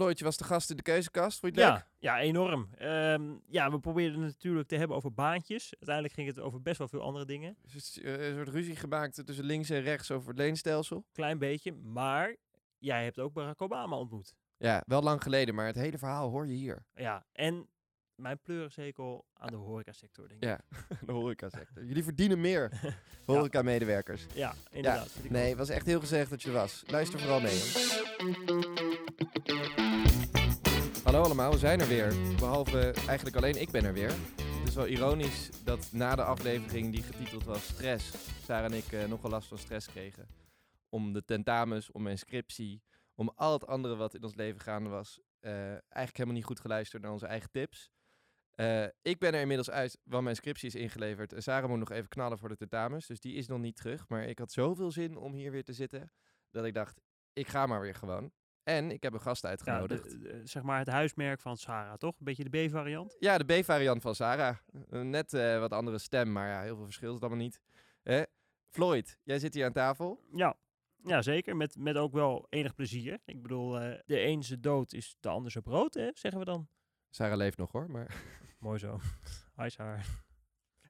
Floyd, je was de gast in de keuzekast. Vond je het leuk? Ja, ja, enorm. Ehm, ja, we probeerden het natuurlijk te hebben over baantjes. Uiteindelijk ging het over best wel veel andere dingen. Dus eh, een soort ruzie gemaakt tussen links en rechts over het leenstelsel. Klein beetje. Maar jij hebt ook Barack Obama ontmoet. Ja, wel lang geleden, maar het hele verhaal hoor je hier. Ja, en mijn pleurenzekel aan de horecasector, denk ik. Ja, de horecasector. Jullie verdienen meer, horeca-medewerkers. Ja, inderdaad. Nee, het was echt heel gezellig dat je er was. Luister vooral mee. Hallo allemaal, we zijn er weer. Behalve eigenlijk alleen ik ben er weer. Het is wel ironisch dat na de aflevering die getiteld was Stress, Sarah en ik eh, nogal last van stress kregen. Om de tentamens, om mijn scriptie, om al het andere wat in ons leven gaande was. eh, eigenlijk helemaal niet goed geluisterd naar onze eigen tips. Eh, ik ben er inmiddels uit, want mijn scriptie is ingeleverd. En Sarah moet nog even knallen voor de tentamens, dus die is nog niet terug. Maar ik had zoveel zin om hier weer te zitten, dat ik dacht, ik ga maar weer gewoon. En ik heb een gast Ja, uitgenodigd. de- de- zeg maar het huismerk van Sarah, toch? Een beetje de B-variant. Ja, de B-variant van Sarah. Eh, Net eh, wat andere stem, maar ja, heel veel verschil is het allemaal niet. Floyd, jij zit hier aan tafel. Ja, ja zeker. Met, met ook wel enig plezier. Ik bedoel, eh, de een zijn dood is de ander zijn brood, hè? zeggen we dan. Sarah leeft nog hoor, maar... Mooi zo. Hi Sarah.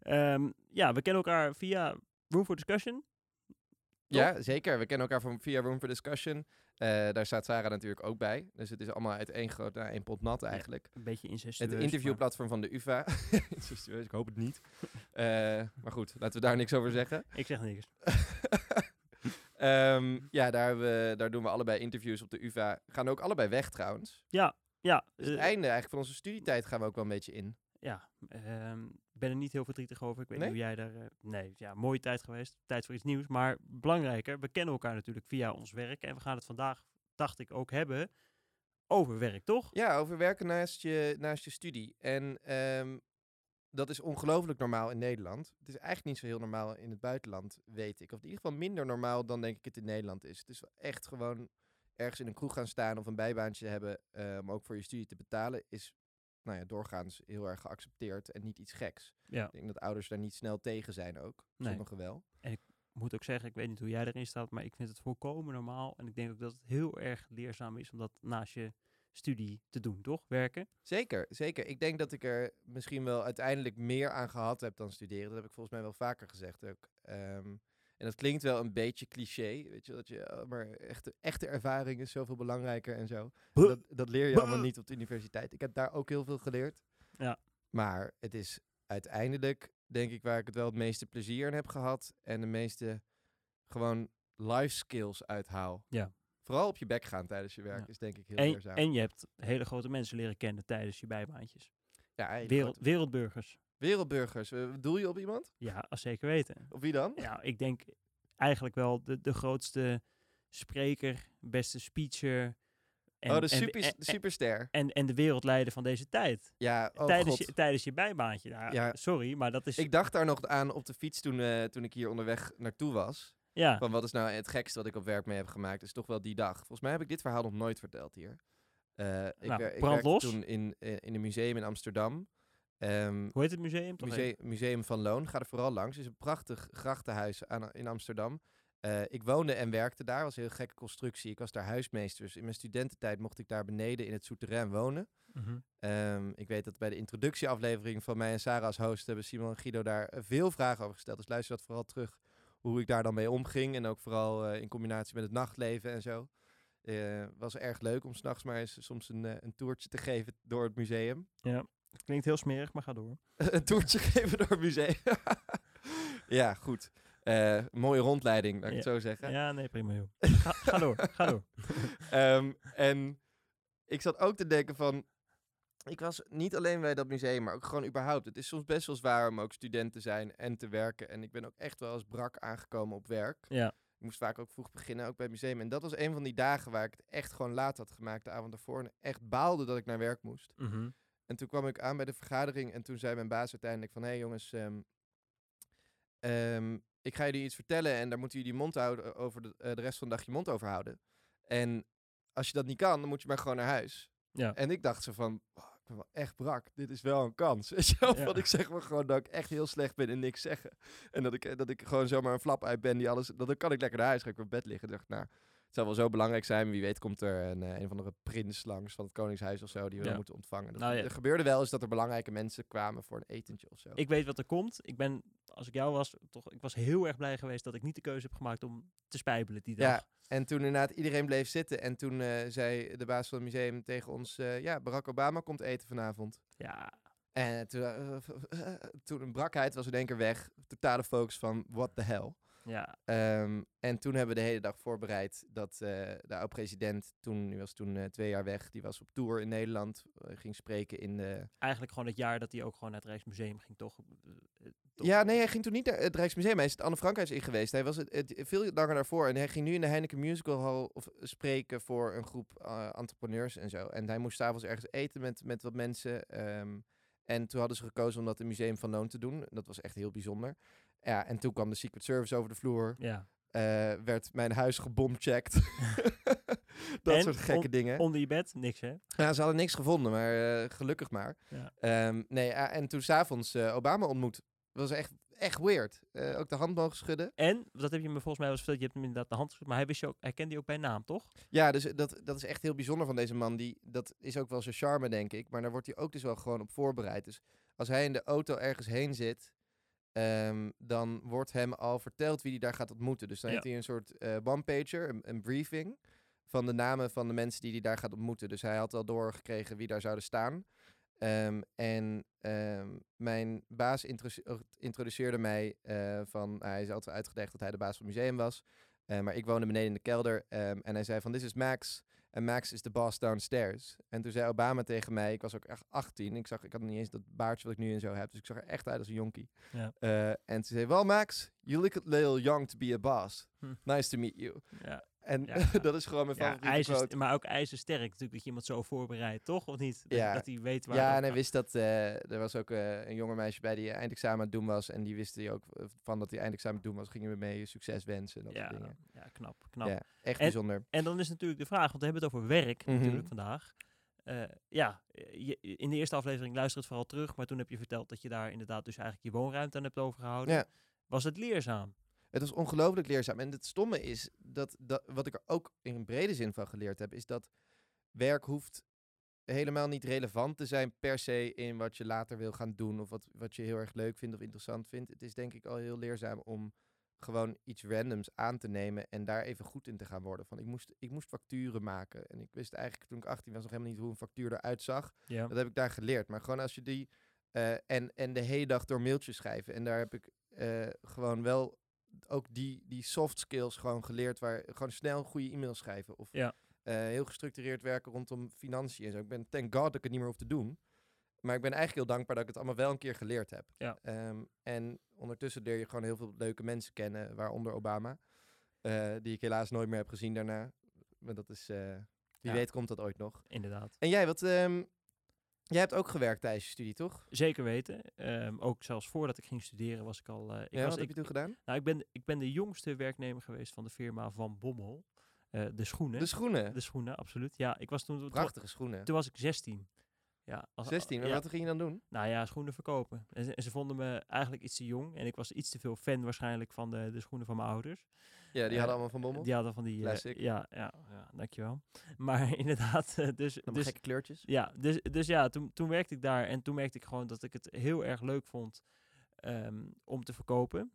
Ehm, ja, we kennen elkaar via Room for Discussion. Ja, zeker. We kennen elkaar van via Room for Discussion. Eh, daar staat Sarah natuurlijk ook bij. Dus het is allemaal uit één groot, nou, één pot nat eigenlijk. Een beetje incestueus. Het interviewplatform van de UvA. Incestueus, ik hoop het niet. Eh, maar goed, laten we daar niks over zeggen. Ik zeg niks. Ehm, ja, daar, we, daar doen we allebei interviews op de UvA. Gaan ook allebei weg trouwens. Ja, Dus het eh, einde eigenlijk van onze studietijd gaan we ook wel een beetje in. ja ehm, ik ben er niet heel verdrietig over. Ik weet Nee? niet hoe jij daar... eh, nee, ja, mooie tijd geweest. Tijd voor iets nieuws. Maar belangrijker, we kennen elkaar natuurlijk via ons werk. En we gaan het vandaag, dacht ik, ook hebben over werk, toch? Ja, over werken naast je, naast je studie. En ehm, dat is ongelooflijk normaal in Nederland. Het is eigenlijk niet zo heel normaal in het buitenland, weet ik. Of in ieder geval minder normaal dan denk ik het in Nederland is. Het is wel echt gewoon ergens in een kroeg gaan staan of een bijbaantje hebben eh, om ook voor je studie te betalen, is nou ja, doorgaans heel erg geaccepteerd en niet iets geks. Ja. Ik denk dat ouders daar niet snel tegen zijn ook. Nee. Sommigen wel. moet ook zeggen, ik weet niet hoe jij erin staat, maar ik vind het volkomen normaal. En ik denk ook dat het heel erg leerzaam is om dat naast je studie te doen, toch? Werken. Zeker, zeker. Ik denk dat ik er misschien wel uiteindelijk meer aan gehad heb dan studeren. Dat heb ik volgens mij wel vaker gezegd ook. Ehm, en dat klinkt wel een beetje cliché, weet je, dat je, oh, maar echte, echte ervaring is zoveel belangrijker en zo. Dat, dat leer je allemaal niet op de universiteit. Ik heb daar ook heel veel geleerd. Ja. Maar het is uiteindelijk, denk ik, waar ik het wel het meeste plezier in heb gehad. En de meeste gewoon life skills uithaal. Ja. Vooral op je bek gaan tijdens je werk Ja. is denk ik heel En, leerzaam. en je hebt hele grote mensen leren kennen tijdens je bijbaantjes. ja, Wereld, wereldburgers. Wereldburgers. Eh, Doel je op iemand? Ja, als zeker weten. Op wie dan? Ja, ik denk eigenlijk wel de, de grootste spreker, beste speecher. En, oh, de, super, en, superster. en, en de wereldleider van deze tijd. Ja, oh tijdens, god. je, tijdens je bijbaantje. Ja, Ja. Sorry, maar dat is... Ik dacht daar nog aan op de fiets toen, eh, toen ik hier onderweg naartoe was. ja, Van wat is nou het gekste wat ik op werk mee heb gemaakt? is toch wel die dag. Volgens mij heb ik dit verhaal nog nooit verteld hier. Eh, ik, Nou, ik werkte toen in, in een museum in Amsterdam. Ehm, hoe heet het museum? Toch museum, museum van Loon. Ga er vooral langs. Het is een prachtig grachtenhuis aan, in Amsterdam. Eh, ik woonde en werkte daar. was een heel gekke constructie. Ik was daar huismeester. Dus in mijn studententijd mocht ik daar beneden in het souterrain wonen. Mhm. Ehm, ik weet dat bij de introductieaflevering van mij en Sarah als host hebben Simon en Guido daar eh, veel vragen over gesteld. Dus luister dat vooral terug hoe ik daar dan mee omging. En ook vooral eh, in combinatie met het nachtleven en zo. Eh was erg leuk om s'nachts maar eens soms een, een toertje te geven door het museum. Ja, het klinkt heel smerig, maar ga door. een toertje geven door het museum. ja, goed. Eh, mooie rondleiding, laat ik het zo zeggen. Ja, nee, prima joh. Ga, ga door, ga door. Ehm, en ik zat ook te denken van... Ik was niet alleen bij dat museum, maar ook gewoon überhaupt. Het is soms best wel zwaar om ook student te zijn en te werken. En ik ben ook echt wel eens brak aangekomen op werk. Ja, Ik moest vaak ook vroeg beginnen, ook bij het museum. En dat was een van die dagen waar ik het echt gewoon laat had gemaakt de avond ervoor. En echt baalde dat ik naar werk moest. mhm. En toen kwam ik aan bij de vergadering en toen zei mijn baas uiteindelijk van... Hé hey jongens, ehm, ehm, ik ga jullie iets vertellen en daar moeten jullie mond houden over de, eh, de rest van de dag je mond over houden. En als je dat niet kan, dan moet je maar gewoon naar huis. Ja. En ik dacht zo van, "Oh, ik ben wel echt brak. Dit is wel een kans. Ja. Want ik zeg maar gewoon dat ik echt heel slecht ben en niks zeggen. En dat ik, eh, dat ik gewoon zomaar een flap uit ben die alles... Dat dan kan ik lekker naar huis, ga ik op bed liggen. Ik dacht, nou, Het zal wel zo belangrijk zijn. Wie weet komt er een, eh, een of andere prins langs van het Koningshuis of zo die we Ja. moeten ontvangen. Dat, Nou ja. Er gebeurde wel eens dat er belangrijke mensen kwamen voor een etentje of zo. Ik weet wat er komt. Ik ben, als ik jou was, toch, ik was heel erg blij geweest dat ik niet de keuze heb gemaakt om te spijbelen die dag. Ja, en toen inderdaad iedereen bleef zitten. En toen eh, zei de baas van het museum tegen ons... eh, ja, Barack Obama komt eten vanavond. Ja, En toen, eh, toen een brakheid was in één keer weg. Totale focus van what the hell. Ja. Ehm, en toen hebben we de hele dag voorbereid dat eh, de oud-president, toen, die was toen eh, twee jaar weg, die was op tour in Nederland, eh, ging spreken in de... Eigenlijk gewoon het jaar dat hij ook gewoon naar het Rijksmuseum ging, toch? Toch? Ja, nee, hij ging toen niet naar het Rijksmuseum, hij is het Anne Frankhuis in geweest. Hij was het, het veel langer daarvoor en hij ging nu in de Heineken Musical Hall of, spreken voor een groep entrepreneurs en zo. En hij moest s'avonds ergens eten met, met wat mensen. ehm, en toen hadden ze gekozen om dat in het Museum van Loon te doen. Dat was echt heel bijzonder. Ja, en toen kwam de Secret Service over de vloer. Ja. eh, werd mijn huis gebomcheckt. dat En soort gekke on- dingen. Onder je bed, niks hè? Ja, ze hadden niks gevonden, maar eh, gelukkig maar. Ja. Ehm, nee, en toen s'avonds avonds Obama ontmoet. was echt, echt weird. Eh, ook de hand mogen schudden. En, dat heb je me volgens mij wel eens verteld, je hebt hem inderdaad de hand geschud, maar hij, wist je ook, hij kende je ook bij naam, toch? Ja, dus dat, dat is echt heel bijzonder van deze man. Die, dat is ook wel zijn charme, denk ik. Maar daar wordt hij ook dus wel gewoon op voorbereid. Dus als hij in de auto ergens heen zit, ehm, dan wordt hem al verteld wie hij daar gaat ontmoeten. Dus dan Ja. heeft hij een soort eh one-pager, een, een briefing van de namen van de mensen die hij daar gaat ontmoeten. Dus hij had al doorgekregen wie daar zouden staan. Ehm, en ehm, mijn baas eh, introduceerde mij eh, van, hij is altijd uitgelegd dat hij de baas van het museum was. Maar ik woonde beneden in de kelder en hij zei van, this is Max. En Max is de boss downstairs. En toen zei Obama tegen mij, ik was ook echt 18. Ik zag, ik had niet eens dat baardje wat ik nu in zo heb. Dus ik zag er echt uit als een jonkie. Ja. Eh, en toen zei, well Max, you look a little young to be a boss. Hm. Nice to meet you. Ja. En Ja. dat is gewoon mijn Ja, favoriete ijzer, maar ook ijzersterk natuurlijk, dat je iemand zo voorbereidt, toch? Of niet? Dat, Ja. dat hij weet waar... Ja, en hij wist dat eh, er was ook eh, een jonge meisje bij die eindexamen aan het doen was. En die wist hij ook eh, van dat hij eindexamen aan het doen was. Gingen we mee succes wensen en dat ja, soort dingen. ja, knap, knap. Ja, echt En- bijzonder. En dan is natuurlijk de vraag, want we hebben het over werk Mhm. natuurlijk vandaag. Ja, je, in de eerste aflevering luister het vooral terug, maar toen heb je verteld dat je daar inderdaad dus eigenlijk je woonruimte aan hebt overgehouden. Ja. Was het leerzaam? Het was ongelooflijk leerzaam. En het stomme is dat, dat wat ik er ook in een brede zin van geleerd heb, is dat werk hoeft helemaal niet relevant te zijn per se in wat je later wil gaan doen of wat, wat je heel erg leuk vindt of interessant vindt. Het is denk ik al heel leerzaam om gewoon iets randoms aan te nemen en daar even goed in te gaan worden. Van ik moest, ik moest facturen maken en ik wist eigenlijk toen ik 18 was nog helemaal niet hoe een factuur eruit zag. Ja. Dat heb ik daar geleerd. Maar gewoon als je die. eh, en, en de hele dag door mailtjes schrijven. En daar heb ik eh, gewoon wel ook die, die soft skills gewoon geleerd. Waar gewoon snel goede e-mails schrijven. Of Ja. eh, heel gestructureerd werken rondom financiën en zo. Ik ben thank god dat ik het niet meer hoef te doen. Maar ik ben eigenlijk heel dankbaar dat ik het allemaal wel een keer geleerd heb. Ja. Ehm, en ondertussen leer je gewoon heel veel leuke mensen kennen, waaronder Obama. eh, die ik helaas nooit meer heb gezien daarna. Maar dat is, eh, wie Ja. weet komt dat ooit nog. Inderdaad. En jij, wat, ehm, jij hebt ook gewerkt tijdens je studie, toch? Zeker weten. Ehm, ook zelfs voordat ik ging studeren was ik al... eh, ik, ja, was, wat heb je toen gedaan? nou, ik, ben, ik ben de jongste werknemer geweest van de firma Van Bommel. Eh, de schoenen. De schoenen. De schoenen, absoluut. Ja, ik was toen... toen- Prachtige schoenen. Toen was ik 16. Ja, als, 16, maar ja, wat ging je dan doen? Nou ja, schoenen verkopen. En ze, en ze vonden me eigenlijk iets te jong. En ik was iets te veel fan waarschijnlijk van de, de schoenen van mijn ouders. Ja, die Eh, hadden allemaal van Bommel. Die hadden van die... eh, Classic. ja, ja, ja, dankjewel. Maar inderdaad, eh, dus... Dus gekke kleurtjes. ja, dus, dus ja, toen, toen werkte ik daar. En toen merkte ik gewoon dat ik het heel erg leuk vond ehm, om te verkopen.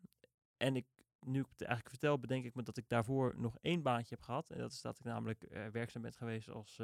En ik, nu ik het eigenlijk vertel, bedenk ik me dat ik daarvoor nog één baantje heb gehad. En dat is dat ik namelijk werkzaam ben geweest als...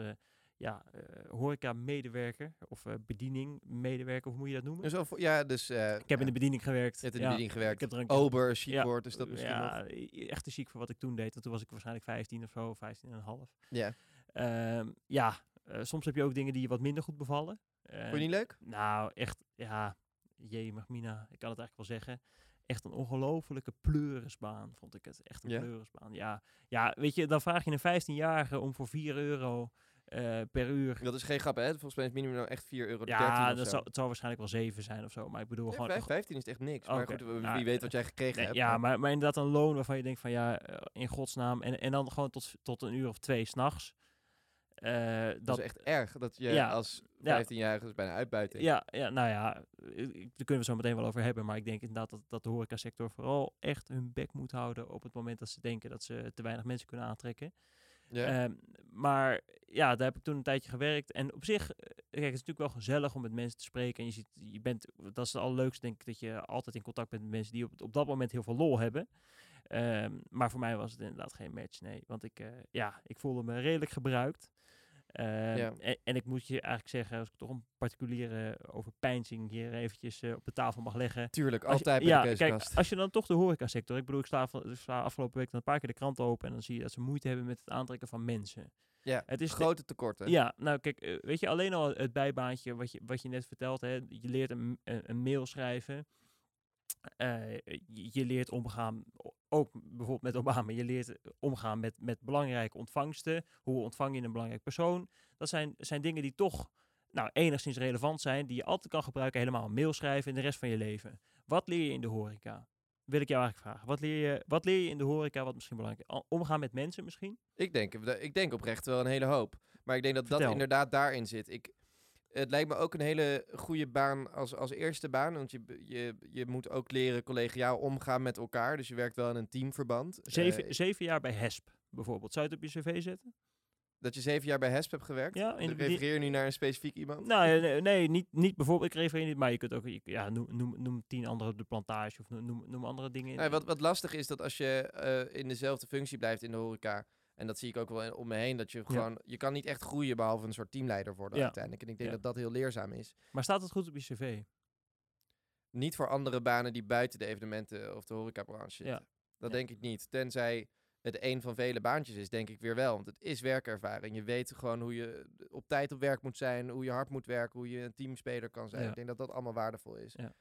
ja, eh, horeca-medewerker of eh bediening-medewerker, hoe moet je dat noemen? Dus ja, dus... eh, Ik heb in de bediening gewerkt. Je hebt in de ja, bediening gewerkt. Ik heb er een Ober, chic Ja, woord, is dat misschien ja, nog? echt te ziek voor wat ik toen deed. Want toen was ik waarschijnlijk 15 of zo, 15 en een half. Ja. Ehm, ja, soms heb je ook dingen die je wat minder goed bevallen. Vond je niet leuk? nou, echt, ja, jee, Magmina, ik kan het eigenlijk wel zeggen. Echt een ongelofelijke pleurisbaan, vond ik het. Echt een Ja? pleurisbaan. Ja, ja, weet je, dan vraag je een 15-jarige om voor 4 euro eh, per uur. Dat is geen grap, hè? Volgens mij is het minimum echt 4 euro. Ja, dat zo. zou, het zal waarschijnlijk wel 7 zijn of zo. Maar ik bedoel gewoon. vijf- 15 is echt niks. Maar goed, wie nou, weet wat jij gekregen Nee, hebt. ja, maar, maar inderdaad een loon waarvan je denkt van ja, eh, in godsnaam. En, en dan gewoon tot, tot een uur of twee s'nachts. Eh dat, dat is echt erg. Dat je Ja, als ja. 15-jarige is bijna uitbuiting. Ja, ja, nou ja, eh, daar kunnen we zo meteen wel over hebben. Maar ik denk inderdaad dat, dat de horecasector vooral echt hun bek moet houden op het moment dat ze denken dat ze te weinig mensen kunnen aantrekken. Ehm, maar ja, daar heb ik toen een tijdje gewerkt. En op zich, eh, kijk, het is natuurlijk wel gezellig om met mensen te spreken. En je ziet, je bent, dat is het allerleukste, denk ik, dat je altijd in contact bent met mensen die op, op dat moment heel veel lol hebben. Ehm, maar voor mij was het inderdaad geen match, nee. Want ik, eh, ja, ik voelde me redelijk gebruikt. Ehm, Ja. en, en ik moet je eigenlijk zeggen, als ik toch een particuliere overpeinzing hier eventjes eh, op de tafel mag leggen. Tuurlijk, Als je- altijd bij ja, de. Kijk, als je dan toch de horecasector... Ik bedoel, ik sla, van- ik sla afgelopen week dan een paar keer de krant open... en dan zie je dat ze moeite hebben met het aantrekken van mensen. ja, Het is grote tekorten. Ja, nou kijk, eh, weet je, alleen al het bijbaantje wat je, wat je net vertelt, hè, je leert een, een, een mail schrijven. Eh, je, leert omgaan, ook bijvoorbeeld met Obama, je leert omgaan met, met belangrijke ontvangsten. Hoe ontvang je een belangrijk persoon? Dat zijn, zijn dingen die toch nou, enigszins relevant zijn, die je altijd kan gebruiken, helemaal mail schrijven in de rest van je leven. Wat leer je in de horeca? Wil ik jou eigenlijk vragen. Wat leer je, wat leer je in de horeca wat misschien belangrijk is? Omgaan met mensen misschien? Ik denk, ik denk oprecht wel een hele hoop. Maar ik denk dat dat inderdaad daarin zit. Ik, het lijkt me ook een hele goede baan als, als eerste baan. Want je, je, je moet ook leren collegiaal omgaan met elkaar. Dus je werkt wel in een teamverband. Zeven, Eh, zeven jaar bij HESP bijvoorbeeld. Zou je het op je cv zetten? dat je zeven jaar bij HESP hebt gewerkt. Ja, in de Refereer je nu naar een specifiek iemand? Nou, eh, nee, nee, niet, niet bijvoorbeeld, ik refereer niet, maar je kunt ook, je- ja, noem, noem, noem tien andere op de plantage of noem, noem andere dingen. Nee, wat, wat lastig is dat als je eh, in dezelfde functie blijft in de horeca. En dat zie ik ook wel om me heen. Dat je gewoon. Je kan niet echt groeien behalve een soort teamleider worden Ja. uiteindelijk. En ik denk Ja. dat dat heel leerzaam is. Maar staat het goed op je cv? Niet voor andere banen die buiten de evenementen of de horecabranche zitten. Ja. Dat denk ik niet. Tenzij het een van vele baantjes is, denk ik weer wel. Want het is werkervaring. Je weet gewoon hoe je op tijd op werk moet zijn, hoe je hard moet werken, hoe je een teamspeler kan zijn. Ik denk dat dat allemaal waardevol is. Ja.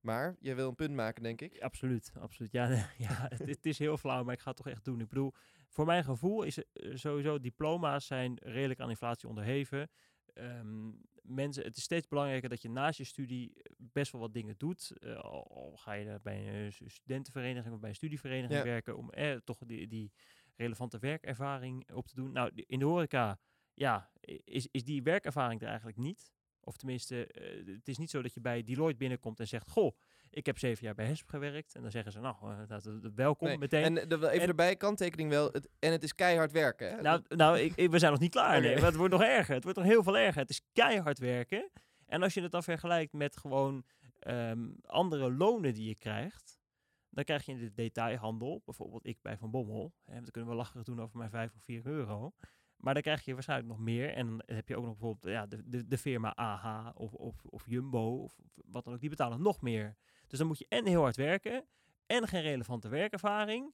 Maar je wil een punt maken, denk ik. Absoluut, absoluut. Ja, ja het, het is heel flauw, maar ik ga het toch echt doen. Ik bedoel, voor mijn gevoel is eh, sowieso, diploma's zijn redelijk aan inflatie onderheven. Ehm, mensen, het is steeds belangrijker dat je naast je studie best wel wat dingen doet. Eh, al, ga je bij een stu- studentenvereniging of bij een studievereniging Ja. werken om eh, toch die, die relevante werkervaring op te doen. Nou, in de horeca, ja, is, is die werkervaring er eigenlijk niet. Of tenminste, eh, het is niet zo dat je bij Deloitte binnenkomt en zegt, goh, ik heb zeven jaar bij HESP gewerkt. En dan zeggen ze, nou, eh, welkom Nee. meteen. En de, wel even En- erbij, kanttekening wel. Het, en het is keihard werken. Hè? Nou, nou ik, ik- we zijn nog niet klaar. Nee, Oké. maar het wordt nog erger. Het wordt nog heel veel erger. Het is keihard werken. En als je het dan vergelijkt met gewoon ehm, andere lonen die je krijgt, dan krijg je in de detailhandel, bijvoorbeeld ik bij Van Bommel, hè, dan kunnen we lacherig doen over mijn 5 of 4 euro. Maar dan krijg je waarschijnlijk nog meer. En dan heb je ook nog bijvoorbeeld ja, de, de, de firma AH of, of, of Jumbo of wat dan ook. Die betalen nog meer. Dus dan moet je en heel hard werken en geen relevante werkervaring.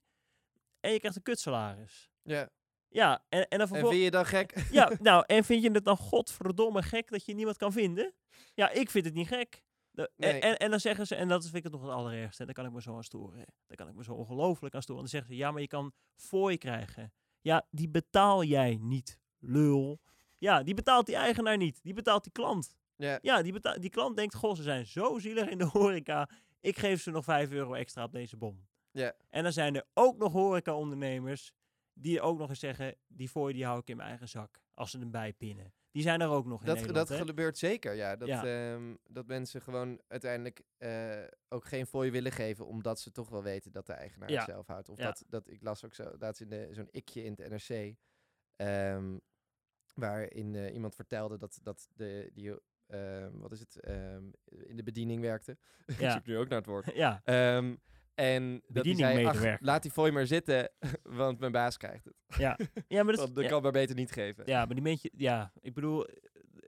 En je krijgt een kutsalaris. ja. Ja, en, en dan En vind je dan gek? Ja, nou, en vind je het dan godverdomme gek dat je niemand kan vinden? Ja, ik vind het niet gek. De- en, Nee. en, en dan zeggen ze, en dat vind ik het nog het allerergste, en daar kan ik me zo aan storen. Daar kan ik me zo ongelooflijk aan storen. En dan zeggen ze, ja, maar je kan fooi krijgen. Ja, die betaal jij niet, lul. Ja, die betaalt die eigenaar niet. Die betaalt die klant. Ja. Ja, die, beta- die klant denkt, goh, ze zijn zo zielig in de horeca. Ik geef ze nog 5 euro extra op deze bon. Ja. En dan zijn er ook nog horeca-ondernemers die ook nog eens zeggen, die fooi die hou ik in mijn eigen zak. Als ze hem bijpinnen. Die zijn er ook nog in Dat, Nederland, dat hè? gebeurt zeker, ja. Dat, Ja. ehm, dat mensen gewoon uiteindelijk eh, ook geen fooi willen geven, omdat ze toch wel weten dat de eigenaar Ja. het zelf houdt. Of Ja. dat, dat, ik las ook zo, laatst in de, zo'n ikje in het NRC, ehm, waarin eh, iemand vertelde dat, dat de, die, ehm, wat is het, ehm, in de bediening werkte. ik Ja. zoek nu ook naar het woord. Ja, Ehm, en dat hij zei, ach, laat die fooi maar zitten, want mijn baas krijgt het. ja. ja, maar dat, dat ja, kan maar beter niet geven. ja, maar die mensen, ja, ik bedoel, eh,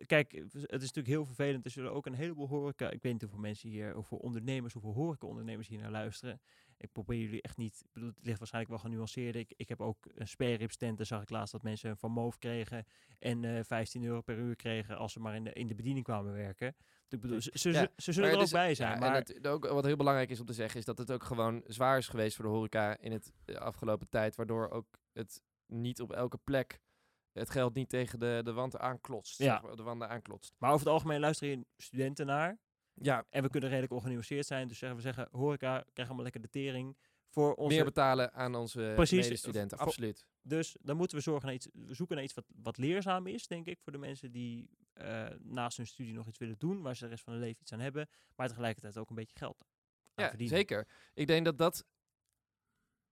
kijk, het is natuurlijk heel vervelend. Er zullen ook een heleboel horeca, ik weet niet hoeveel mensen hier, hoeveel ondernemers, hoeveel horeca-ondernemers hier naar luisteren. Ik probeer jullie echt niet, ik bedoel, het ligt waarschijnlijk wel genuanceerd. Ik, ik heb ook een tent, daar zag ik laatst dat mensen een Van Moof kregen en eh 15 euro per uur kregen als ze maar in de, in de bediening kwamen werken. Ik bedoel, ze, ze, Ja, ze- ze zullen er ook bij zijn, ja, maar... Het, ook, wat heel belangrijk is om te zeggen, is dat het ook gewoon zwaar is geweest voor de horeca in het eh, afgelopen tijd. Waardoor ook het niet op elke plek het geld niet tegen de, de wand aanklotst. Ja. zeg maar, de wanden aanklotst. Maar over het algemeen luisteren hier studenten naar. Ja, En we kunnen redelijk georganiseerd zijn. Dus zeggen we zeggen, horeca, krijg allemaal lekker de tering voor onze... meer betalen aan onze Precies, medestudenten. voor- Absoluut. Dus dan moeten we zorgen naar iets, we zoeken naar iets wat, wat leerzaam is, denk ik, voor de mensen die eh, naast hun studie nog iets willen doen, waar ze de rest van hun leven iets aan hebben, maar tegelijkertijd ook een beetje geld aan Ja, verdienen. zeker. Ik denk dat dat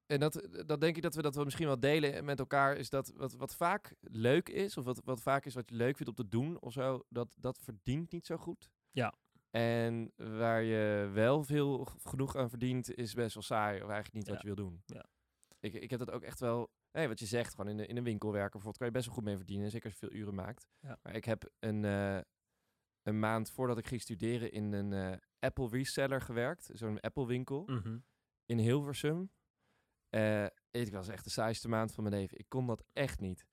en dat, dat denk ik dat we dat wel misschien wel delen met elkaar, is dat wat, wat vaak leuk is, of wat, wat vaak is wat je leuk vindt om te doen of zo, dat, dat verdient niet zo goed. Ja. En waar je wel veel genoeg aan verdient, is best wel saai, of eigenlijk niet wat je wil doen. Ja. Ik, ik heb dat ook echt wel, hey, wat je zegt, gewoon in, de, in een winkel werken bijvoorbeeld, kan je best wel goed mee verdienen, zeker als je veel uren maakt. Ja. Maar ik heb een, eh, een maand voordat ik ging studeren in een eh, Apple reseller gewerkt, zo'n Apple winkel Mhm. in Hilversum. Eh ik was echt de saaiste maand van mijn leven. Ik kon dat echt niet.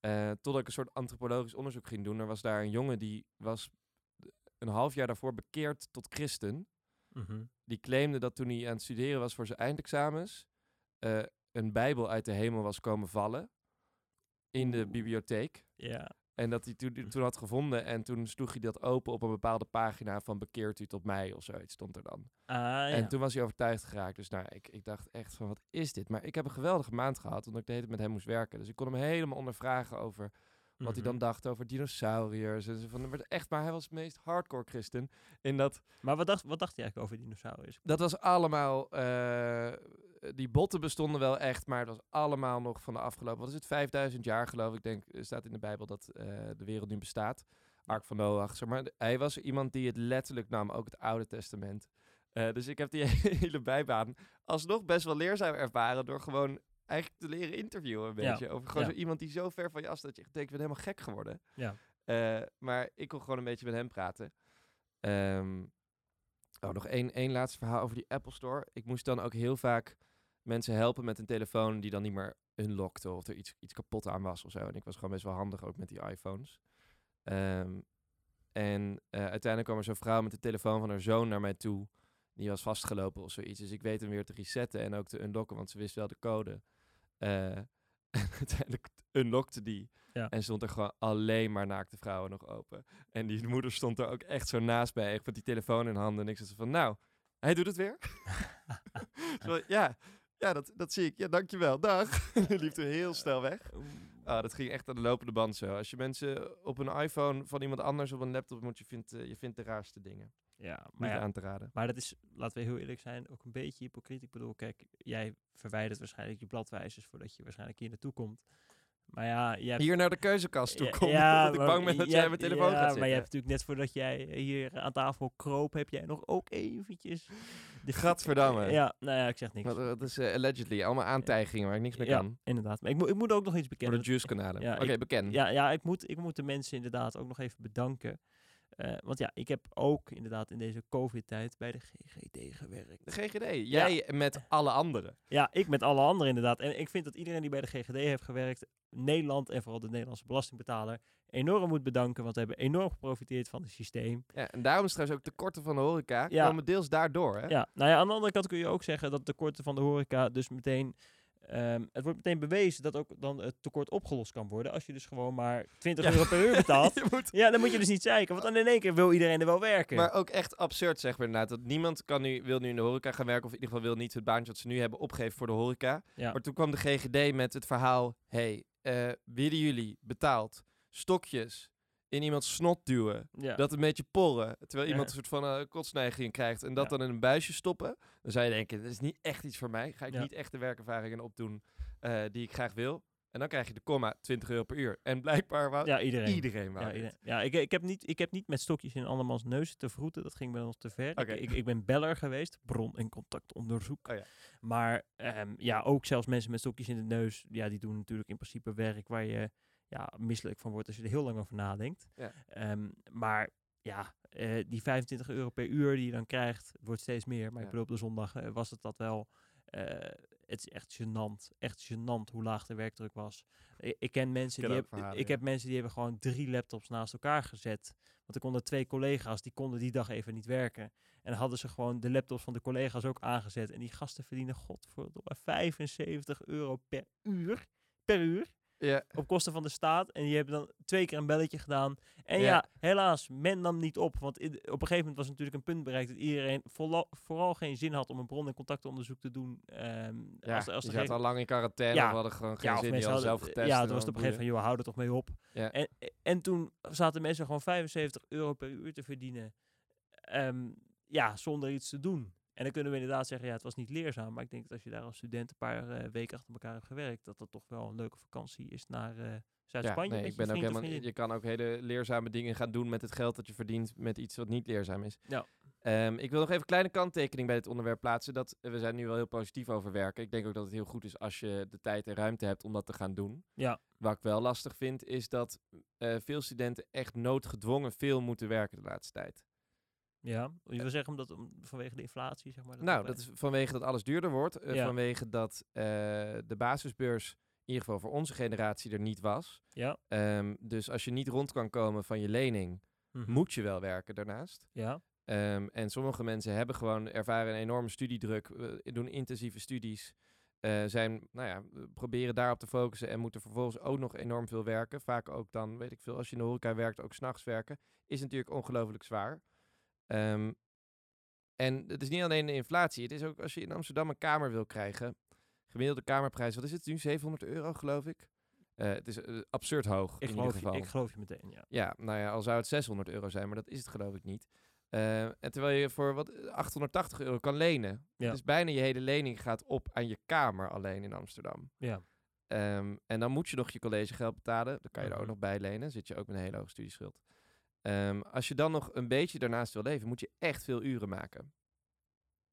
Eh, totdat ik een soort antropologisch onderzoek ging doen. Er was daar een jongen die was een half jaar daarvoor bekeerd tot christen. Mhm. Die claimde dat toen hij aan het studeren was voor zijn eindexamens... eh, een bijbel uit de hemel was komen vallen in de bibliotheek. Ja. En dat hij toen, toen had gevonden en toen sloeg hij dat open op een bepaalde pagina van bekeert u tot mij of zoiets stond er dan. Ah, ja. En toen was hij overtuigd geraakt. Dus nou, ik, ik dacht echt van, wat is dit? Maar ik heb een geweldige maand gehad, omdat ik de hele tijd met hem moest werken. Dus ik kon hem helemaal ondervragen over wat hij dan Mhm. dacht over dinosauriërs. En zo van, maar echt, maar hij was het meest hardcore christen. In dat, Maar wat dacht, wat dacht hij eigenlijk over dinosaurus? dat was allemaal, eh, die botten bestonden wel echt, maar het was allemaal nog van de afgelopen, wat is het, 5000 jaar geloof ik, denk, staat in de Bijbel dat eh, de wereld nu bestaat. Ark van Noach, zeg maar. Hij was iemand die het letterlijk nam, ook het Oude Testament. Eh, dus ik heb die hele bijbaan alsnog best wel leerzaam ervaren door gewoon eigenlijk te leren interviewen een beetje. Over gewoon zo iemand die zo ver van je af staat dat je echt denkt, ik ben helemaal gek geworden. Ja. Eh, maar ik kon gewoon een beetje met hem praten. Ehm, oh, nog één, één laatste verhaal over die Apple Store. Ik moest dan ook heel vaak mensen helpen met een telefoon die dan niet meer unlockte of er iets, iets kapot aan was of zo. En ik was gewoon best wel handig ook met die iPhones. Ehm, en eh, uiteindelijk kwam er zo'n vrouw met de telefoon van haar zoon naar mij toe. Die was vastgelopen of zoiets. Dus ik weet hem weer te resetten en ook te unlocken, want ze wist wel de code. Eh, en uiteindelijk unlockte die. Ja. En stond er gewoon alleen maar naakte vrouwen nog open. En die moeder stond er ook echt zo naast bij, echt met die telefoon in handen. En ik zei van, nou, hij doet het weer. Zo, ja, ja dat, dat zie ik. Ja, dankjewel. Dag. Die liep er heel snel weg. Ah, dat ging echt aan de lopende band zo. Als je mensen op een iPhone van iemand anders op een laptop moet, je vindt, eh, je vindt de raarste dingen. Ja, maar ja, aan te raden. Maar dat is, laten we heel eerlijk zijn, ook een beetje hypocriet. Ik bedoel, kijk, jij verwijdert waarschijnlijk je bladwijzers voordat je waarschijnlijk hier naartoe komt. Maar ja, hebt- Hier naar de keuzekast toe komen, ja, ik bang ben dat jij mijn telefoon ja, gaat zitten. Maar je hebt natuurlijk net voordat jij hier aan tafel kroop, heb jij nog ook eventjes... De Gadverdamme. Ja, nou ja, ik zeg niks. Wat, dat is eh, allegedly allemaal aantijgingen waar ik niks mee ja, kan. inderdaad. Maar ik, moet ik moet ook nog iets Voor bekennen. de juice-kanalen. Ja, Oké, bekend. Ja, ja ik, moet, ik moet de mensen inderdaad ook nog even bedanken. Eh, want ja, ik heb ook inderdaad in deze COVID-tijd bij de GGD gewerkt. De GGD. Jij met alle anderen. Ja, ik met alle anderen inderdaad. En ik vind dat iedereen die bij de GGD heeft gewerkt, Nederland en vooral de Nederlandse belastingbetaler, enorm moet bedanken. Want we hebben enorm geprofiteerd van het systeem. Ja, en daarom is trouwens ook tekorten van de horeca. Ja. komen deels daardoor. Hè? Ja, nou ja, aan de andere kant kun je ook zeggen dat de tekorten van de horeca dus meteen... ehm, het wordt meteen bewezen dat ook dan het tekort opgelost kan worden. Als je dus gewoon maar 20 Ja. euro per uur betaalt. Moet ja, dan moet je dus niet zeiken. Want dan in één keer wil iedereen er wel werken. Maar ook echt absurd, zeg maar inderdaad. Dat niemand kan nu, wil nu in de horeca gaan werken. Of in ieder geval wil niet het baantje wat ze nu hebben opgeven voor de horeca. ja. Maar toen kwam de GGD met het verhaal... hey, eh willen jullie betaald stokjes in iemands snot duwen... ja. Dat een beetje porren. Terwijl iemand een soort van eh kotsneiging krijgt. En dat Ja. dan in een buisje stoppen. Dan zou je denken, dat is niet echt iets voor mij. Ga ik Ja. niet echt de werkervaringen opdoen eh, die ik graag wil. En dan krijg je de komma 20 euro per uur. En blijkbaar wou ja, iedereen. iedereen wou Ja, dit. iedereen. ja ik, ik, heb niet, ik heb niet met stokjes in andermans neus te vroeten. Dat ging bij ons te ver. Ik, ik, ben beller geweest. Bron- en contactonderzoek. Oh ja. Maar ehm, ja, ook zelfs mensen met stokjes in de neus. Ja, die doen natuurlijk in principe werk waar je ja, misselijk van wordt als je er heel lang over nadenkt. Ja. Ehm, maar ja, eh, die 25 euro per uur die je dan krijgt, het wordt steeds meer. Maar Ja. ik bedoel, op de zondag eh, was het dat wel. Eh, het is echt gênant. Echt gênant hoe laag de werkdruk was. Ik, ik ken mensen die hebben, verhalen, ik ja. heb mensen die hebben gewoon drie laptops naast elkaar gezet. Want er konden twee collega's, die konden die dag even niet werken. En hadden ze gewoon de laptops van de collega's ook aangezet. En die gasten verdienen, godverdomme, 75 euro per uur. Per uur. Ja. Op kosten van de staat. En die hebben dan twee keer een belletje gedaan. En ja, Ja. helaas, men nam niet op. Want in- op een gegeven moment was natuurlijk een punt bereikt dat iedereen vooral, vooral geen zin had om een bron- en contactonderzoek te doen. ehm, Ja, als, geen- zaten al lang in quarantaine Ja. of hadden gewoon geen ja, zin. Die hadden zelf getest. Ja, en toen was het op een gegeven moment, joh, hou er toch mee op. Ja. En, en toen zaten mensen gewoon 75 euro per uur te verdienen. Ehm, ja, zonder iets te doen. En dan kunnen we inderdaad zeggen, ja, het was niet leerzaam. Maar ik denk dat als je daar als student een paar eh, weken achter elkaar hebt gewerkt, dat dat toch wel een leuke vakantie is naar Ja, Zuid-Spanje. nee, met ik je ben ook helemaal, je kan ook hele leerzame dingen gaan doen met het geld dat je verdient met iets wat niet leerzaam is. Ja. Ehm, ik wil nog even een kleine kanttekening bij dit onderwerp plaatsen. Dat, we zijn nu wel heel positief over werken. Ik denk ook dat het heel goed is als je de tijd en ruimte hebt om dat te gaan doen. Ja. Wat ik wel lastig vind, is dat eh, veel studenten echt noodgedwongen veel moeten werken de laatste tijd. Ja, je wil zeggen omdat om, vanwege de inflatie, zeg maar. nou, erbij- dat is vanwege dat alles duurder wordt. eh, Ja. Vanwege dat eh, de basisbeurs, in ieder geval voor onze generatie, er niet was. Ja. Ehm, dus als je niet rond kan komen van je lening, Mhm. moet je wel werken daarnaast. Ja, Ehm, en sommige mensen hebben gewoon ervaren een enorme studiedruk, eh, doen intensieve studies, eh, zijn, nou ja, eh, proberen daarop te focussen en moeten vervolgens ook nog enorm veel werken. Vaak ook dan, weet ik veel, als je in de horeca werkt, ook s'nachts werken, is natuurlijk ongelooflijk zwaar. Ehm, en het is niet alleen de inflatie, het is ook als je in Amsterdam een kamer wil krijgen, gemiddelde kamerprijs, wat is het nu, 700 euro geloof ik? Eh, het is eh, absurd hoog ik in geloof, ieder je, geval. ik geloof je meteen, ja. Ja, nou ja, al zou het 600 euro zijn, maar dat is het geloof ik niet. Eh, en terwijl je voor wat 880 euro kan lenen. Ja. Dus bijna je hele lening gaat op aan je kamer alleen in Amsterdam. Ja, Ehm, en dan moet je nog je collegegeld betalen. Dan kan je er ook Mhm. nog bij lenen. Zit je ook met een hele hoge studieschuld. Ehm, als je dan nog een beetje daarnaast wil leven, moet je echt veel uren maken.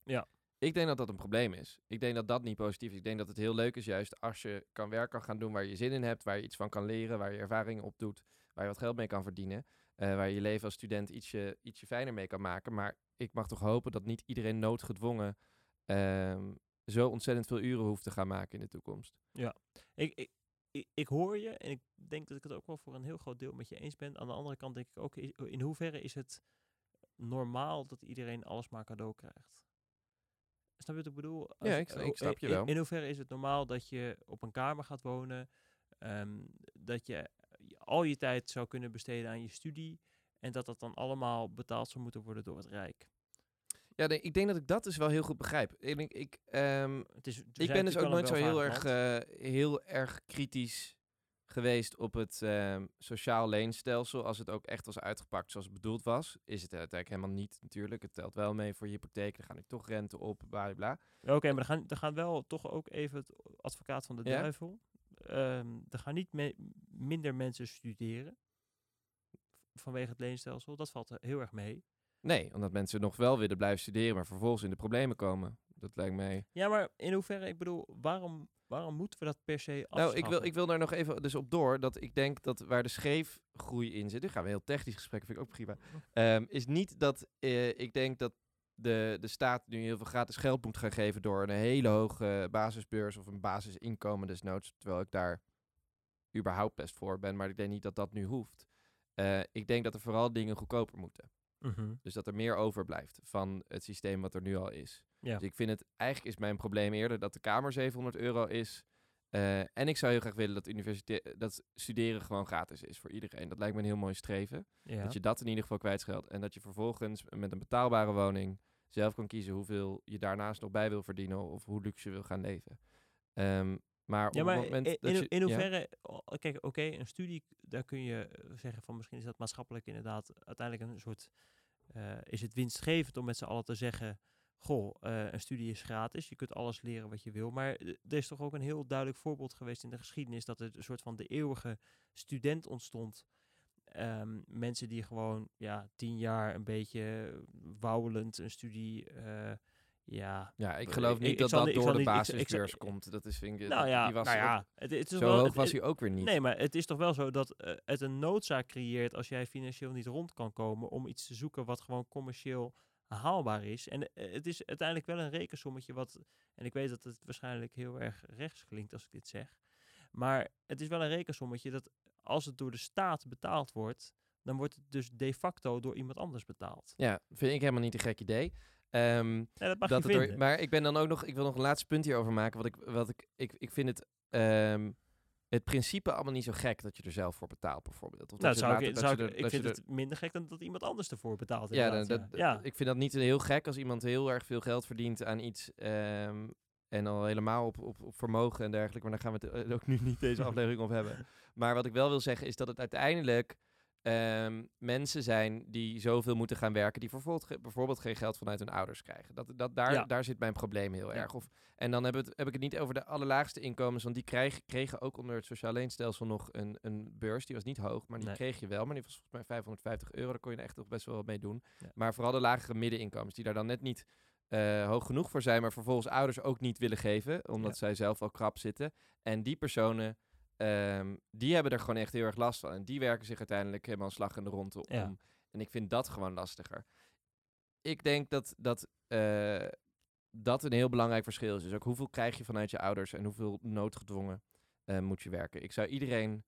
Ja. Ik denk dat dat een probleem is. Ik denk dat dat niet positief is. Ik denk dat het heel leuk is juist als je kan werk kan gaan doen waar je zin in hebt, waar je iets van kan leren, waar je ervaringen op doet, waar je wat geld mee kan verdienen, eh, waar je je leven als student ietsje, ietsje fijner mee kan maken. Maar ik mag toch hopen dat niet iedereen noodgedwongen ehm, zo ontzettend veel uren hoeft te gaan maken in de toekomst. ik, ik, ik, ik hoor je en ik denk dat ik het ook wel voor een heel groot deel met je eens ben. Aan de andere kant denk ik ook, in hoeverre is het normaal dat iedereen alles maar cadeau krijgt? Snap je wat ik bedoel? Als Ja, ik- ik oh, snap je in- wel. In hoeverre is het normaal dat je op een kamer gaat wonen, ehm, dat je al je tijd zou kunnen besteden aan je studie en dat dat dan allemaal betaald zou moeten worden door het Rijk? Ja, nee, ik denk dat ik dat dus wel heel goed begrijp. Ik, ik, ehm, Het is, ik ben dus ook nooit zo heel erg, eh, heel erg kritisch geweest op het ehm, sociaal leenstelsel. Als het ook echt was uitgepakt zoals het bedoeld was. Is het uiteindelijk helemaal niet natuurlijk. Het telt wel mee voor je hypotheek. Dan ga ik toch rente op, bla bla. Oké, maar er gaan, er gaan wel toch ook even het advocaat van de Ja? duivel. Ehm, er gaan niet me- minder mensen studeren vanwege het leenstelsel. Dat valt heel erg mee. Nee, omdat mensen nog wel willen blijven studeren, maar vervolgens in de problemen komen. Dat lijkt mij... Ja, maar in hoeverre, ik bedoel, waarom, waarom moeten we dat per se afschaffen? Nou, ik wil, ik wil daar nog even dus op door. Dat ik denk dat waar de scheefgroei in zit. Nu gaan we heel technisch gesprek, vind ik ook prima. ehm, is niet dat eh, ik denk dat de, de staat nu heel veel gratis geld moet gaan geven door een hele hoge basisbeurs of een basisinkomen desnoods. Terwijl ik daar überhaupt best voor ben, maar ik denk niet dat dat nu hoeft. Eh, ik denk dat er vooral dingen goedkoper moeten. Mhm. Dus dat er meer overblijft van het systeem wat er nu al is. Ja. Dus ik vind het, eigenlijk is mijn probleem eerder dat de kamer 700 euro is. Eh, en ik zou heel graag willen dat, universite- dat studeren gewoon gratis is voor iedereen. Dat lijkt me een heel mooi streven. ja. Dat je dat in ieder geval kwijtscheldt. En dat je vervolgens met een betaalbare woning zelf kan kiezen hoeveel je daarnaast nog bij wil verdienen of hoe luxe je wil gaan leven. Ehm, maar Ja, op maar het moment in, dat je, in hoeverre, kijk, oké, een studie, daar kun je eh, zeggen van misschien is dat maatschappelijk inderdaad uiteindelijk een soort, eh, is het winstgevend om met z'n allen te zeggen, goh, eh, een studie is gratis, je kunt alles leren wat je wil, maar er is toch ook een heel duidelijk voorbeeld geweest in de geschiedenis dat er een soort van de eeuwige student ontstond. Ehm, mensen die gewoon ja, tien jaar een beetje wauwelend een studie, eh, ja, Ja, ik geloof niet ik dat dat niet- door de basisbeurs komt. Dat is, vind ik, nou ja, die was nou ja, het, het is zo wel, hoog het- was hij ook weer niet. Nee, maar het is toch wel zo dat eh, het een noodzaak creëert als jij financieel niet rond kan komen om iets te zoeken wat gewoon commercieel haalbaar is. En eh, het is uiteindelijk wel een rekensommetje wat, en ik weet dat het waarschijnlijk heel erg rechts klinkt als ik dit zeg, maar het is wel een rekensommetje dat als het door de staat betaald wordt, dan wordt het dus de facto door iemand anders betaald. Ja, vind ik helemaal niet een gek idee. Ehm, Ja, dat mag dat je door- maar ik ben dan ook nog, ik wil nog een laatste punt hierover maken. Wat ik, wat ik, ik, ik vind het, ehm, het principe allemaal niet zo gek dat je er zelf voor betaalt, bijvoorbeeld. Of nou, je zou later- ik, dat zou je ik, er- dat vind er- het minder gek dan dat iemand anders ervoor betaalt. Ja, dat, ja. ik vind dat niet heel gek als iemand heel erg veel geld verdient aan iets. ehm, en al helemaal op, op, op vermogen en dergelijke. Maar daar gaan we het eh, ook nu niet deze aflevering op hebben. Maar wat ik wel wil zeggen is dat het uiteindelijk ehm, mensen zijn die zoveel moeten gaan werken, die bijvoorbeeld, bijvoorbeeld geen geld vanuit hun ouders krijgen. Dat, dat, daar, Ja. daar zit mijn probleem heel Ja. erg. Of, en dan heb, het, heb ik het niet over de allerlaagste inkomens, want die krijg, kregen ook onder het sociaal leenstelsel nog een, een beurs. Die was niet hoog, maar die Nee. kreeg je wel. Maar die was volgens mij 550 euro, daar kon je er echt nog best wel wat mee doen. Ja. Maar vooral de lagere middeninkomens, die daar dan net niet eh, hoog genoeg voor zijn, maar vervolgens ouders ook niet willen geven, omdat Ja. zij zelf al krap zitten. En die personen, ehm, die hebben er gewoon echt heel erg last van. En die werken zich uiteindelijk helemaal slag in de ronde om. Ja. En ik vind dat gewoon lastiger. Ik denk dat dat, eh, dat een heel belangrijk verschil is. Dus ook hoeveel krijg je vanuit je ouders en hoeveel noodgedwongen eh, moet je werken. Ik zou iedereen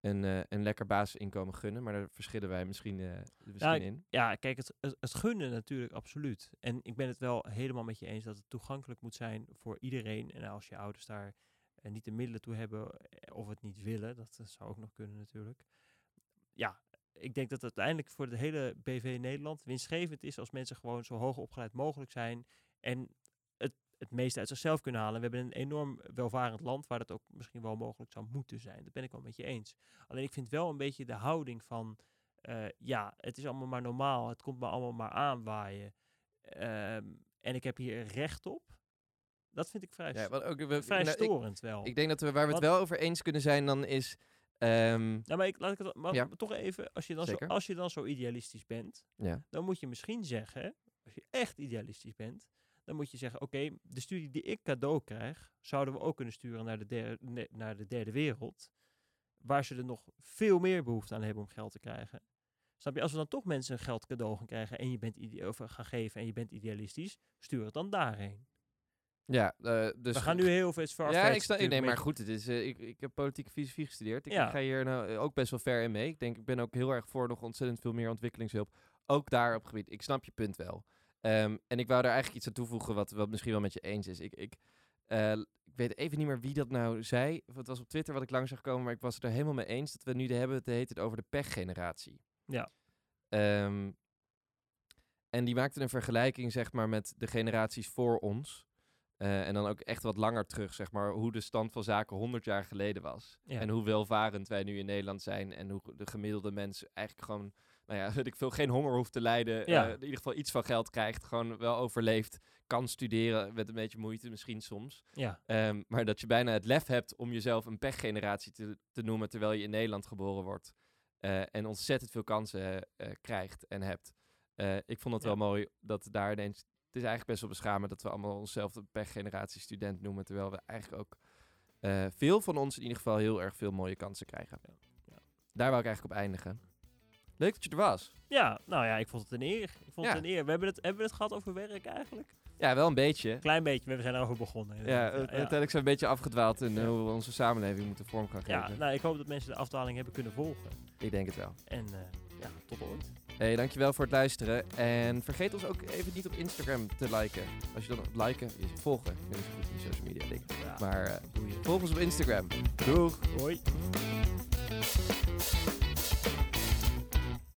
een, eh, een lekker basisinkomen gunnen, maar daar verschillen wij misschien, misschien ik- in. Ja, kijk, het, het, het gunnen natuurlijk absoluut. En ik ben het wel helemaal met je eens dat het toegankelijk moet zijn voor iedereen. En als je ouders daar eh, niet de middelen toe hebben eh, of het niet willen, dat eh, zou ook nog kunnen natuurlijk. Ja, ik denk dat het uiteindelijk voor de hele BV Nederland winstgevend is als mensen gewoon zo hoog opgeleid mogelijk zijn en het, het meeste uit zichzelf kunnen halen. We hebben een enorm welvarend land waar dat ook misschien wel mogelijk zou moeten zijn. Dat ben ik wel met je eens. Alleen ik vind wel een beetje de houding van eh, ja, het is allemaal maar normaal. Het komt me allemaal maar aanwaaien. Ehm, en ik heb hier recht op. Dat vind ik vrij, Ja, wat ook, we- vrij nou, ik, storend wel. ik denk dat we waar we het wel over eens kunnen zijn dan is... ehm, ja, maar ik, laat ik het maar Ja. toch even. Als je, dan zo, als je dan zo idealistisch bent, ja. dan moet je misschien zeggen, als je echt idealistisch bent, dan moet je zeggen, oké, de studie die ik cadeau krijg, zouden we ook kunnen sturen naar de, derde, ne- naar de derde wereld, waar ze er nog veel meer behoefte aan hebben om geld te krijgen. Snap je, als we dan toch mensen geld cadeau gaan krijgen en je bent of gaan geven en je bent idealistisch, stuur het dan daarheen. Ja, eh, dus we gaan nu heel veel Ja, ik sta, nee, maar goed, het is, eh, ik, ik heb politieke filosofie gestudeerd. Ik, Ja. ik ga hier nou eh, ook best wel ver in mee. Ik denk, ik ben ook heel erg voor nog ontzettend veel meer ontwikkelingshulp. Ook daar op gebied. Ik snap je punt wel. Ehm, en ik wou daar eigenlijk iets aan toevoegen wat, wat misschien wel met je eens is. Ik, ik, ik weet even niet meer wie dat nou zei. Het was op Twitter wat ik langs zag komen, maar ik was het er helemaal mee eens dat we nu de hebben. Het heet het over de pechgeneratie. Ja. Ehm, en die maakte een vergelijking, zeg maar, met de generaties voor ons. Eh, en dan ook echt wat langer terug, zeg maar, hoe de stand van zaken 100 jaar geleden was. Ja. En hoe welvarend wij nu in Nederland zijn. En hoe de gemiddelde mens eigenlijk gewoon, nou ja, weet ik veel, geen honger hoeft te lijden. Ja. eh, in ieder geval iets van geld krijgt, gewoon wel overleeft. Kan studeren met een beetje moeite misschien soms. Ja, Ehm, maar dat je bijna het lef hebt om jezelf een pechgeneratie te, te noemen terwijl je in Nederland geboren wordt. Eh, en ontzettend veel kansen krijgt en hebt. Ik vond het wel mooi dat daar ineens... Het is eigenlijk best wel beschamend dat we allemaal onszelf de pechgeneratie student noemen. Terwijl we eigenlijk ook eh, veel van ons in ieder geval heel erg veel mooie kansen krijgen. Ja. Ja. Daar wou ik eigenlijk op eindigen. Leuk dat je er was. ja, nou ja, ik vond het een eer. Ik vond Ja. het een eer. We hebben het, hebben we het gehad over werk eigenlijk? Ja, wel een beetje. Klein beetje, we zijn erover begonnen. Ja, eh, uiteindelijk zijn we een beetje afgedwaald in Ja. hoe we onze samenleving moeten vorm gaan geven. Ja, nou, ik hoop dat mensen de afdaling hebben kunnen volgen. Ik denk het wel. En eh, ja, tot ooit. Hey, dankjewel voor het luisteren. En vergeet ons ook even niet op Instagram te liken. Als je dan liken, is volgen. Ik weet niet zo goed die social media dingen. Ja, Maar je. volg ons op Instagram. Doeg! Hoi.